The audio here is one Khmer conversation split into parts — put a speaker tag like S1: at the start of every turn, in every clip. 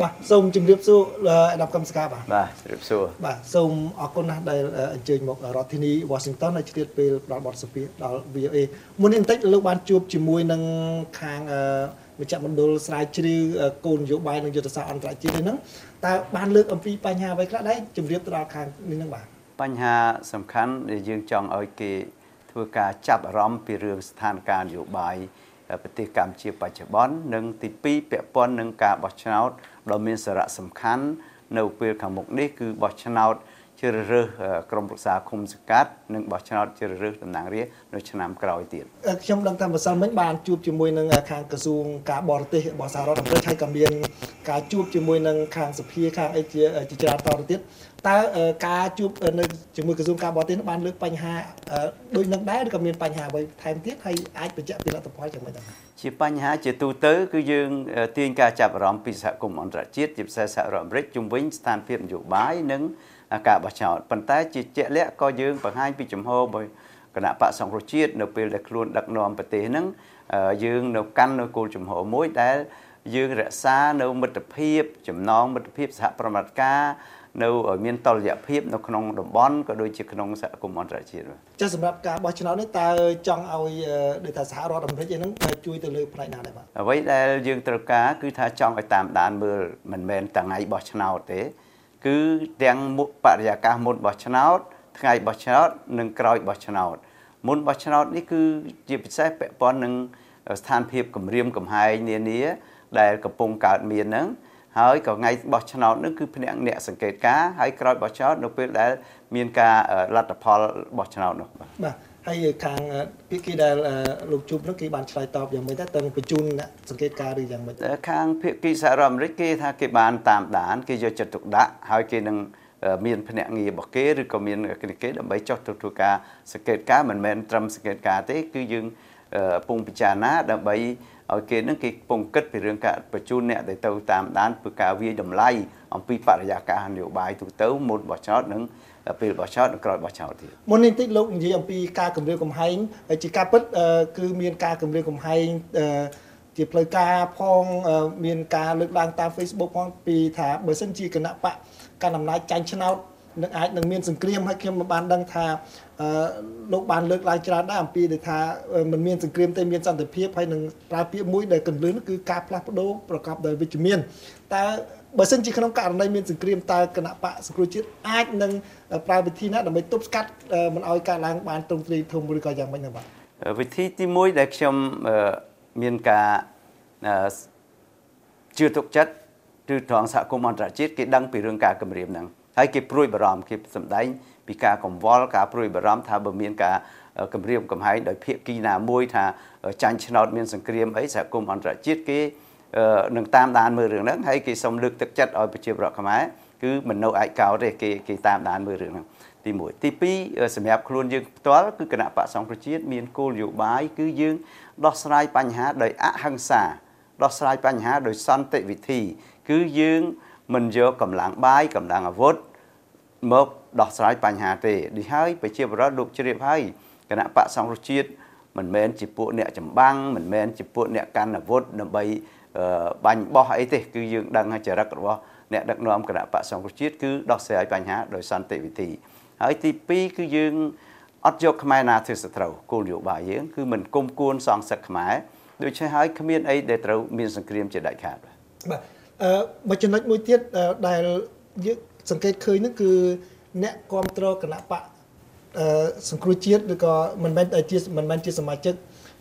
S1: បាទសូមជម្រាបសួរអាដាមកម្មសកាបាទ
S2: បាទជម្រាបសួរ
S1: បាទសូមអរគុណណាស់ដែលអញ្ជើញមករដ្ឋធានី Washington ហើយឆ្លៀតពេលផ្ដល់បទសភាដល់ VOA មុននេះបន្តិចលោកបានជួបជាមួយនឹងខាងមជ្ឈមណ្ឌលស្រាវជ្រាវគោលនយោបាយនិងយុទ្ធសាស្ត្រអន្តរជាតិនេះហ្នឹងតើបានលើកអំពីបញ្ហាអ្វីខ្លះដែរជម្រាបទៅដល់ខាងនេះហ្នឹងបាទ
S2: បញ្ហាសំខាន់ដែលយើងចង់ឲ្យគេធ្វើការចាប់អារម្មណ៍ពីរឿងស្ថានភាពនយោបាយ ប្រទេសកម្ពុជាបច្ចុប្បន្ននិងទី2ពាក់ព័ន្ធនឹងការបោះឆ្នោតដ៏មានសារៈសំខាន់នៅពេលខាងមុខនេះគឺបោះឆ្នោតជ្រើសរើសក្រុមប្រឹក្សាគុំសង្កាត់និងបោះឆ្នោតជ្រើសរើសតំណាងរាស្ត្រនៅឆ្នាំក្រោយទៀត
S1: ខ្ញុំដឹងថាម្សិលមិញបានជួបជាមួយនឹងខាងក្រសួងការបរទេសរបស់សហរដ្ឋអាមេរិកហើយក៏មាន ការជួបជាមួយនឹងខាងសភាខាងអីជាជាច្រើនតទៅទៀតតើការជួបនៅជាមួយក្រសួងការបរទេសបានលើកបញ្ហាដូចនឹងដែរឬក៏មានបញ្ហាអ្វីថែមទៀតហើយអាចបញ្ជាក់ពីលទ្ធផលយ៉ាងម៉េចដែរ
S2: ជាបញ្ហាជាទូទៅគឺយើងទាញការចាប់អារម្មណ៍ពីសហគមន៍អន្តរជាតិជាពិសេសសហរដ្ឋអាមេរិកជំវិញស្ថានភាពនយោបាយនិងការបោះឆ្នោតប៉ុន្តែជាជាក់លាក់ក៏យើងបង្ហាញពីចំហរបស់គណៈបកសង្គ្រោះជាតិនៅពេលដែលខ្លួនដឹកនាំប្រទេសហ្នឹងយើងនៅកាន់នៅគោលចំហមួយដែល យើងរក្សានៅមិត្តភាពចំណងមិត្តភាពសហប្រតិការនៅមានតលយៈភាពនៅក្នុងតំបន់ក៏ដូចជាក្នុងសហគមន៍អន្តរជាតិ
S1: ចាសម្រាប់ការបោះឆ្នោតនេះតើចង់ឲ្យដូចថាសហរដ្ឋអាមេរិកហ្នឹងជួយទៅលើផ្នែកណាដែរបាទ
S2: អ្វីដែលយើងត្រូវការគឺថាចង់ឲ្យតាមដានមើលមិនមែនថ្ងៃបោះឆ្នោតទេ គឺទាំងបរិយាកាសមុនបោះឆ្នោត ថ្ងៃបោះឆ្នោត និងក្រោយបោះឆ្នោតមុនបោះឆ្នោតនេះគឺជាពិសេសពាក់ព័ន្ធនឹងស្ថានភាពគម្រាមកំហែងនានា ដែលកំពុងកើតមានហ្នឹងហើយក៏ថ្ងៃបោះឆ្នោតនឹងគឺភ្នាក់អ្នកសង្កេតការហើយក្រោយបោះឆ្នោតនៅពេលដែល មានការលទ្ធផលបោះឆ្នោតនោះ
S1: បាទបាទហើយខាងភាគីដែលលោកជួបនោះគេបានឆ្លើយតបយ៉ាងម៉េចដែរតើបញ្ជូនអ្នកសង្កេតការឬយ៉ាងម៉េច
S2: ខាងភាគីសហរដ្ឋអាមេរិកគេថាគេបានតាមដានគេយកចិត្តទុកដាក់ហើយគេនឹងមានភ្នាក់ងាររបស់គេឬក៏មានគេដើម្បីចុះទៅធ្វើការសង្កេតការមិនមែនត្រឹមសង្កេតការទេ គឺយើងពងពិចារណាដើម្បី ឲ្យគេនឹងគេពងគិតពីរឿងការបញ្ជូនអ្នកទៅទៅតាមដានធ្វើការវាយតម្លៃអំពីបរិយាកាសនយោបាយទូទៅមុនបោះឆ្នោតនិងពេលបោះឆ្នោតនិងក្រោយបោះឆ្នោតទៀត
S1: មុននេះតិចលោកនិយាយអំពីការគម្រាមកំហែងជាការពិតគឺមានការគម្រាមកំហែងជាផ្លូវការផងមានការលើកឡើងតាម Facebook ផងពីថាបើសិនជាគណៈបកកណ្ដាលអំណាចចាញ់ឆ្នោត នឹងអាចនឹងមានសង្គ្រាមហើយខ្ញុំបានដឹងថាលោកបានលើកឡើងច្រើនដែរអំពីដែលថាมันមានសង្គ្រាមតែមានសន្តិភាពហើយនឹងប្រើពាក្យមួយដែលកន្លឿនគឺការផ្លាស់ប្ដូរប្រកបដោយវិជ្ជមានតើបើសិនជាក្នុងករណីមានសង្គ្រាមតើគណៈបកសង្គ្រោះជាតិអាចនឹងប្រើវិធីណាដើម្បីទប់ស្កាត់មិនឲ្យកើតឡើងបានទ្រង់ទ្រាយធំឬក៏យ៉ាងម៉េចណាបាទ
S2: វិធីទី1ដែលខ្ញុំមានការជឿទុកចិត្តគឺត្រង់សហគមន៍អន្តរជាតិគេដឹងពីរឿងការគម្រាមហ្នឹង ហើយគេព្រួយបារម្ភគេសម្ដែងពីការកង្វល់ការព្រួយបារម្ភថាបើមានការគម្រាមកំហែងដោយភាគីណាមួយថាចាញ់ឆ្នោតមានសង្គ្រាមអីសហគមន៍អន្តរជាតិគេនឹងតាមដានមើលរឿងហ្នឹងហើយគេសូមលើកទឹកចិត្តឲ្យប្រជាពលរដ្ឋខ្មែរគឺមិននៅឯកោទេគេគេតាមដានមើលរឿងហ្នឹងទី1ទី2សម្រាប់ខ្លួនយើងផ្ទាល់គឺគណៈបកសង្គ្រោះជាតិមានគោលនយោបាយគឺយើងដោះស្រាយបញ្ហាដោយអហិង្សាដោះស្រាយបញ្ហាដោយសន្តិវិធី គឺយើង មិនយកកម្លាំងបាយកម្លាំងអាវុធមកដោះស្រាយបញ្ហាទេនេះហើយប្រជាពលរដ្ឋលោកជ្រាបហើយគណៈបកសង្គ្រោះជាតិមិនមែនជាពួកអ្នកចម្បាំងមិនមែនជាពួកអ្នកកាន់អាវុធដើម្បីបាញ់បោះអីទេគឺយើងដឹងចរិតរបស់អ្នកដឹកនាំគណៈបកសង្គ្រោះជាតិគឺដោះស្រាយបញ្ហាដោយសន្តិវិធី ហើយទី2គឺយើងអត់យកខ្មែរណាធ្វើសត្រូវគោលនយោបាយយើងគឺមិនគុំគួនសងសឹកខ្មែរដូច្នេះហើយគ្មានអីដែលត្រូវមានសង្គ្រាមជាដាច់ខាត
S1: បាទ អឺមួយចំណុចមួយទៀតដែលយើងសង្កេតឃើញហ្នឹងគឺអ្នកគ្រប់គ្រងគណៈបកអឺសង្គ្រោះជាតិឬក៏មិនមែនជាមិនមែនជាសមាជិក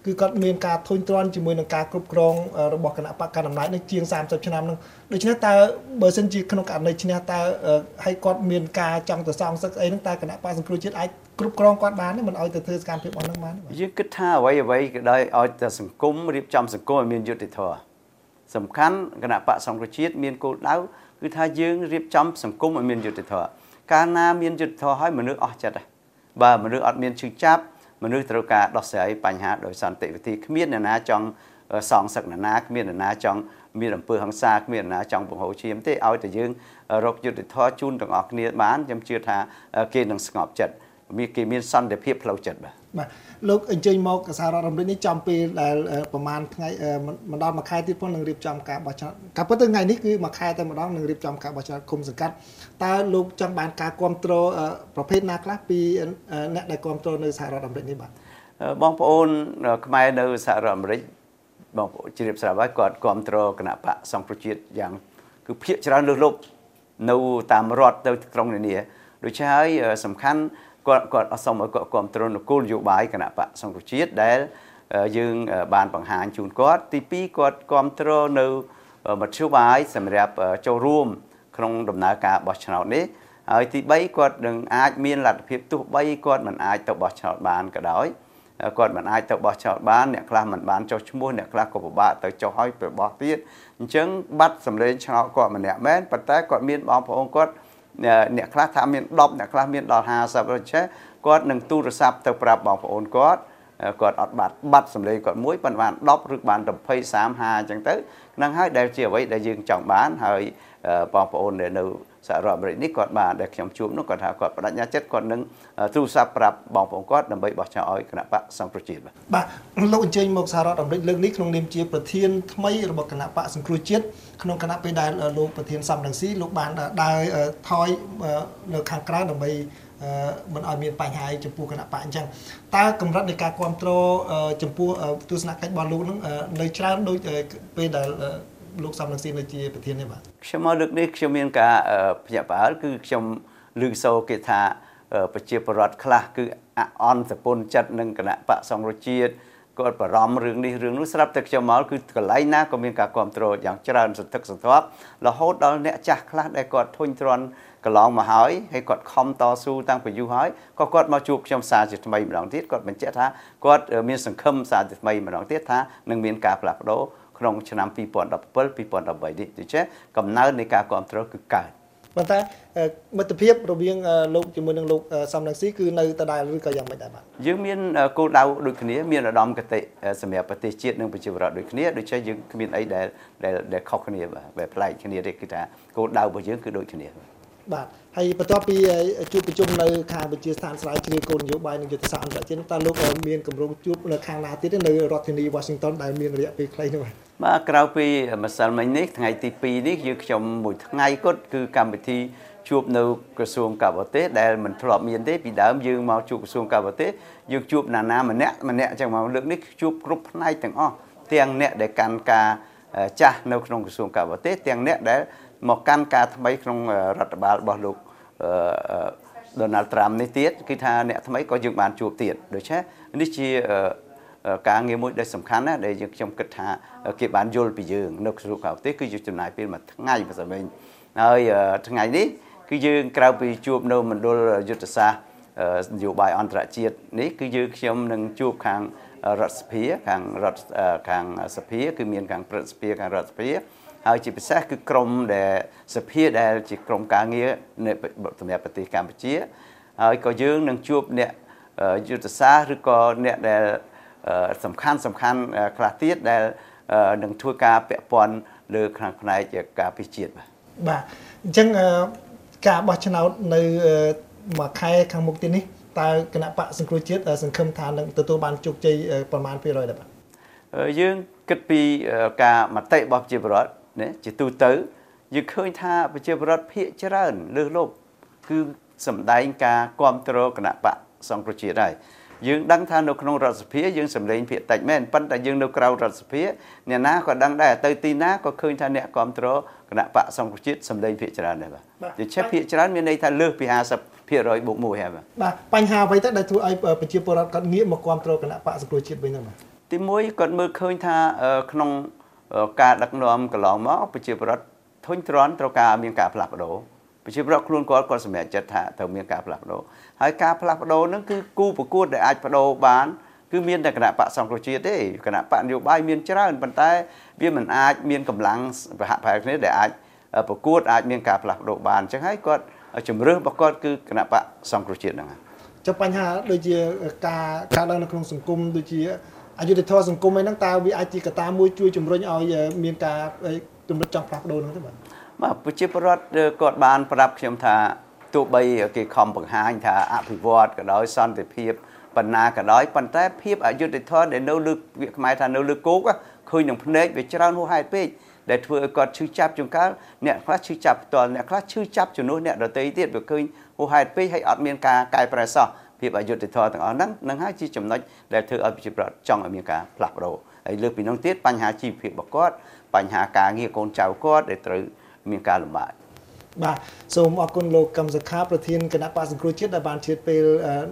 S1: គឺគាត់មានការធុញទ្រាន់ជាមួយនឹងការគ្រប់គ្រងរបស់គណៈបកកណ្ដាលអំណាចនេះជាង30ឆ្នាំហ្នឹងដូច្នេះតើបើសិនជាក្នុងករណីឈ្នះតើឲ្យគាត់មានការចង់ទៅសងសឹកអីហ្នឹងតើគណៈបកសង្គ្រោះជាតិអាចគ្រប់គ្រងគាត់បានមិនឲ្យទៅធ្វើសកម្មភាពរបស់ហ្នឹងបាន
S2: យើងគិតថាអ្វីអ្វីក៏ដោយឲ្យតែសង្គមរៀបចំសង្គមឲ្យមានយុត្តិធម៌ សំខាន់គណៈបកសង្គ្រោះជាតិមានគោលដៅគឺថាយើងរៀបចំសង្គមឲ្យមានយុត្តិធម៌កាលណាមានយុត្តិធម៌ហើយមនុស្សអស់ចិត្តហើយបើមនុស្សអត់មានឈឺចាប់មនុស្សត្រូវការដោះស្រាយបញ្ហាដោយសន្តិវិធីគ្មានអ្នកណាចង់សងសឹកអ្នកណាគ្មានអ្នកណាចង់មានអំពើហិង្សាគ្មានអ្នកណាចង់បង្ហូរឈាមទេឲ្យតែយើងរកយុត្តិធម៌ជូនទាំងអស់គ្នាបានខ្ញុំជឿថាគេនឹងស្ងប់ចិត្តមានគេមានសន្តិភាពផ្លូវចិត្តបាទ
S1: បាទលោកអញ្ជើញមកសហរដ្ឋអាមេរិកនេះចំពេលដែលប្រហែលថ្ងៃមិនដល់មួយខែទៀតផងនឹងរៀបចំការបោះឆ្នោតការពិតទៅថ្ងៃនេះគឺមួយខែតែម្ដងនឹងរៀបចំការបោះឆ្នោតគុំសង្កាត់តើលោកចង់បានការគ្រប់គ្រងប្រភេទណាខ្លះពីអ្នកដែលគ្រប់គ្រងនៅសហរដ្ឋអាមេរិកនេះបាទ
S2: បងប្អូនខ្មែរនៅសហរដ្ឋអាមេរិកបងប្អូនជ្រាបស្រាប់ហើយគាត់គ្រប់គ្រងគណៈបកសង្គ្រោះជាតិយ៉ាងគឺភាកច្រើនលើសលប់នៅតាមរដ្ឋទៅក្រុងនានាដូច្នេះហើយសំខាន់ គាត់គាត់អសូមឲ្យគាត់គ្រប់គ្រងនគោលនយោបាយគណៈបកសង្គ្រោះជាតិដែលយើងបានបង្ហាញជូនគាត់ទី2គាត់គ្រប់គ្រងនៅមធ្យោបាយសម្រាប់ចូលរួមក្នុងដំណើរការបោះឆ្នោតនេះហើយទី3គាត់នឹងអាចមានលទ្ធភាពទោះបីគាត់មិនអាចទៅបោះឆ្នោតបានក៏ដោយគាត់មិនអាចទៅបោះឆ្នោតបានអ្នកខ្លះមិនបានចុះឈ្មោះអ្នកខ្លះក៏ពិបាកទៅចុះឲ្យទៅបោះទៀតអញ្ចឹងបាត់សម្លេងឆ្នោតគាត់ម្នាក់មែនប៉ុន្តែគាត់មានបងប្អូនគាត់ អ្នកខ្លះថាមាន10អ្នកខ្លះមានដល់50ដូចចេះគាត់នឹងទូរស័ព្ទទៅប្រាប់បងប្អូនគាត់គាត់អត់បាត់បាត់សម្លេងគាត់មួយប៉ុន្តែបាន10ឬបាន20 30 50អញ្ចឹងទៅនឹងហើយដែលជាអ្វីដែលយើងចង់បានហើយ បងប្អូនដែលនៅសហរដ្ឋអាមេរិកនេះគាត់បានដែលខ្ញុំជួបនោះគាត់ថាគាត់បដិញ្ញាចិត្តគាត់នឹងទូរស័ព្ទប្រាប់បងប្អូនគាត់ដើម្បីបោះឆ្នោតឲ្យគណៈបកសង្គ្រោះជាតិ
S1: បាទបាទលោកអញ្ជើញមកសហរដ្ឋអាមេរិកលើកនេះក្នុងនាមជាប្រធានថ្មីរបស់គណៈបកសង្គ្រោះជាតិក្នុងគណៈពេលដែលលោកប្រធានសំរងស៊ីលោកបានដើរថយនៅខាងក្រៅដើម្បីមិនឲ្យមានបញ្ហាចំពោះគណៈបកអញ្ចឹងតើកម្រិតនៃការគ្រប់គ្រងចំពោះទស្សនកិច្ចរបស់លោកនឹងនៅច្រើនដូចពេលដែល លោកសំរងស៊ីនៅជាប្រធាននេះបាទ
S2: ខ្ញុំមកលើកនេះខ្ញុំមានការភ្ញាក់ផ្អើលគឺខ្ញុំលើកសូគេថាប្រជាពលរដ្ឋខ្លះគឺអន្តពុនចិត្តនឹងគណៈបកសង្គ្រោះជាតិគាត់បារម្ភរឿងនេះរឿងនោះស្រាប់តែខ្ញុំមកគឺកន្លែងណាក៏មានការគ្រប់គ្រងយ៉ាងច្រើនសន្ធឹកសន្ធាប់រហូតដល់អ្នកចាស់ខ្លះដែលគាត់ធុញទ្រាន់កន្លងមកហើយហើយគាត់ខំតស៊ូតាំងពីយូរហើយក៏គាត់មកជួបខ្ញុំសារជាថ្មីម្ដងទៀតគាត់បញ្ជាក់ថាគាត់មានសង្ឃឹមសារជាថ្មីម្ដងទៀតថានឹងមានការផ្លាស់ប្ដូរ ក្នុងឆ្នាំ2017 2018នេះដូច្នេះកំណើននៃការគ្រប់គ្រងគឺកើត
S1: ប៉ុន្តែមិត្តភាពរវាងលោកជាមួយនឹងលោកសំរងស៊ីគឺនៅដដែលឬក៏យ៉ាងម៉េចដែរបាទ
S2: យើងមានគោលដៅដូចគ្នាមានឧត្តមគតិសម្រាប់ប្រទេសជាតិនិងប្រជាពលរដ្ឋដូចគ្នាដូច្នេះយើងគ្មានអីដែលដែលខុសគ្នាបាទប្លែកគ្នាទេគឺថាគោលដៅរបស់យើងគឺដូចគ្នា
S1: បាទ ហើយបន្ទាប់ពីជួបប្រជុំនៅខាងវិទ្យាស្ថានស្រាវជ្រាវគោលនយោបាយនិងយុទ្ធសាស្ត្រអន្តរជាតិតើលោកមានគម្រោងជួបនៅខាងណាទៀតនៅរដ្ឋធានី Washington ដែលមានរយៈពេលខ្លីនោះបាទ
S2: បាទក្រៅពីម្សិលមិញនេះថ្ងៃទី2នេះយើងខ្ញុំមួយថ្ងៃគត់គឺកម្មវិធីជួបនៅក្រសួងការបរទេសដែលមិនធ្លាប់មានទេពីដើមយើងមកជួបក្រសួងការបរទេសយើងជួបណានាម្នាក់ម្នាក់អញ្ចឹងមកលើកនេះជួបគ្រប់ផ្នែកទាំងអស់ទាំងអ្នកដែលកាន់ការចាស់នៅក្នុងក្រសួងការបរទេសទាំងអ្នកដែល មកកាន់ការថ្មីក្នុងរដ្ឋបាលរបស់លោក Donald Trump នេះទៀតគឺថាអ្នកថ្មីក៏យើងបានជួបទៀតដូច្នេះនេះជាការងារមួយដែលសំខាន់ណាស់ដែលយើងខ្ញុំគិតថាគេបានយល់ពីយើងនៅក្រសួងការបរទេសគឺយើងចំណាយពេលមួយថ្ងៃម្សិលមិញហើយថ្ងៃនេះគឺយើងក្រៅពីជួបនៅមណ្ឌលយុទ្ធសាស្ត្រនយោបាយអន្តរជាតិនេះគឺយើងខ្ញុំនឹងជួបខាងរដ្ឋសភាខាងរដ្ឋខាងសភាគឺមានខាងព្រឹទ្ធសភាខាងរដ្ឋសភា ហើយជាពិសេសគឺក្រមដែលសភាដែលជាក្រមការងារនៅសម្រាប់ប្រទេសកម្ពុជាហើយក៏យើងនឹងជួបអ្នកយុទ្ធសាស្ត្រឬក៏អ្នកដែលសំខាន់សំខាន់ខ្លះទៀតដែលនឹងធ្វើការពាក់ព័ន្ធលើខាងផ្នែកការពិជាតិបាទ
S1: បាទអញ្ចឹងការបោះឆ្នោតនៅមួយខែខាងមុខទៀតនេះតើគណៈបកសង្គ្រោះជាតិសង្ឃឹមថានឹងទទួលបានជោគជ័យប្រមាណភាគរយដែរបាទ
S2: យើងគិតពីការមតិរបស់ប្រជាពលរដ្ឋ ណាជាទូទៅយើងឃើញថាប្រជាពលរដ្ឋភាគច្រើនលើសលប់គឺសម្ដែងការគ្រប់គ្រងគណៈបកសង្គ្រោះជាតិហើយយើងដឹងថានៅក្នុងរដ្ឋសភាយើងសម្លេងភាគតិចមែនប៉ុន្តែយើងនៅក្រៅរដ្ឋសភាអ្នកណាក៏ដឹងដែរទៅទីណាក៏ឃើញថាអ្នកគ្រប់គ្រងគណៈបកសង្គ្រោះជាតិសម្លេងភាគច្រើនដែរបាទជាឆេះភាគច្រើនមានន័យថាលើសពី50%បូក1ហើយបាទ
S1: បាទបញ្ហាអ្វីទៅដែលធ្វើឲ្យប្រជាពលរដ្ឋគាត់ងាកមកគ្រប់គ្រងគណៈបកសង្គ្រោះជាតិវិញហ្នឹងបាទ
S2: ទីមួយគាត់មើលឃើញថាក្នុង ការដឹកនាំកន្លងមកប្រជាពលរដ្ឋធុញទ្រាន់ត្រូវការមានការផ្លាស់ប្ដូរប្រជាពលរដ្ឋខ្លួនគាត់គាត់សម្រេចចិត្តថាត្រូវមានការផ្លាស់ប្ដូរហើយការផ្លាស់ប្ដូរហ្នឹងគឺគូប្រកួតដែលអាចបដូរបានគឺមានតែគណៈបកសង្គ្រោះជាតិទេគណៈបកនយោបាយមានច្រើនប៉ុន្តែ វាមិនអាចមានកម្លាំងប្រហាក់ប្រហែលគ្នាដែលអាចប្រកួតអាចមានការផ្លាស់ប្ដូរបានអញ្ចឹងហើយគាត់ជំរឿសរបស់គាត់គឺគណៈបកសង្គ្រោះជាតិហ្នឹង
S1: ចុះបញ្ហាដូចជាការកើតឡើងនៅក្នុងសង្គមដូចជា អយុធធម៌សង្គមអីហ្នឹងតើវាអាចជាកត្តាមួយជួយជំរុញឲ្យមានការជំរិតចង់ផ្លាស់ប្ដូរហ្នឹងទេបាទ
S2: បាទប្រជាពលរដ្ឋគាត់បានប្រាប់ខ្ញុំថាទោះបីគេខំបង្ហាញថាអភិវឌ្ឍក៏ដោយសន្តិភាពបណ្ណាក៏ដោយប៉ុន្តែភាពអយុត្តិធម៌ដែលនៅលើវាខ្មែរថានៅលើគោកឃើញនឹងភ្នែកវាច្រើនហួសហេតុពេកដែលធ្វើឲ្យគាត់ឈឺចាប់ជួនកាលអ្នកខ្លះឈឺចាប់ផ្ទាល់អ្នកខ្លះឈឺចាប់ជំនួសអ្នកដទៃទៀតវាឃើញហួសហេតុពេកហើយអត់មានការកែប្រែសោះ ភាពអយុត្តិធម៌ទាំងអស់ហ្នឹងនឹងហើយជាចំណុចដែលធ្វើឲ្យប្រជាប្រដ្ឋចង់ឲ្យមានការផ្លាស់ប្ដូរហើយលើពីនោះទៀតបញ្ហាជីវភាពរបស់គាត់បញ្ហាការងារកូនចៅគាត់ដែលត្រូវមានការលំបាក
S1: បាទសូមអរគុណលោកកឹមសុខាប្រធានគណៈបកសង្គ្រោះជាតិដែលបានជឿពេល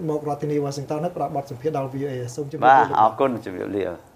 S1: មករដ្ឋធានី Washington ហើយផ្ដល់បទសម្ភាសន៍ដល់ VOA សូមជម្រាប
S2: លាបាទអរគុណជម្រាបលា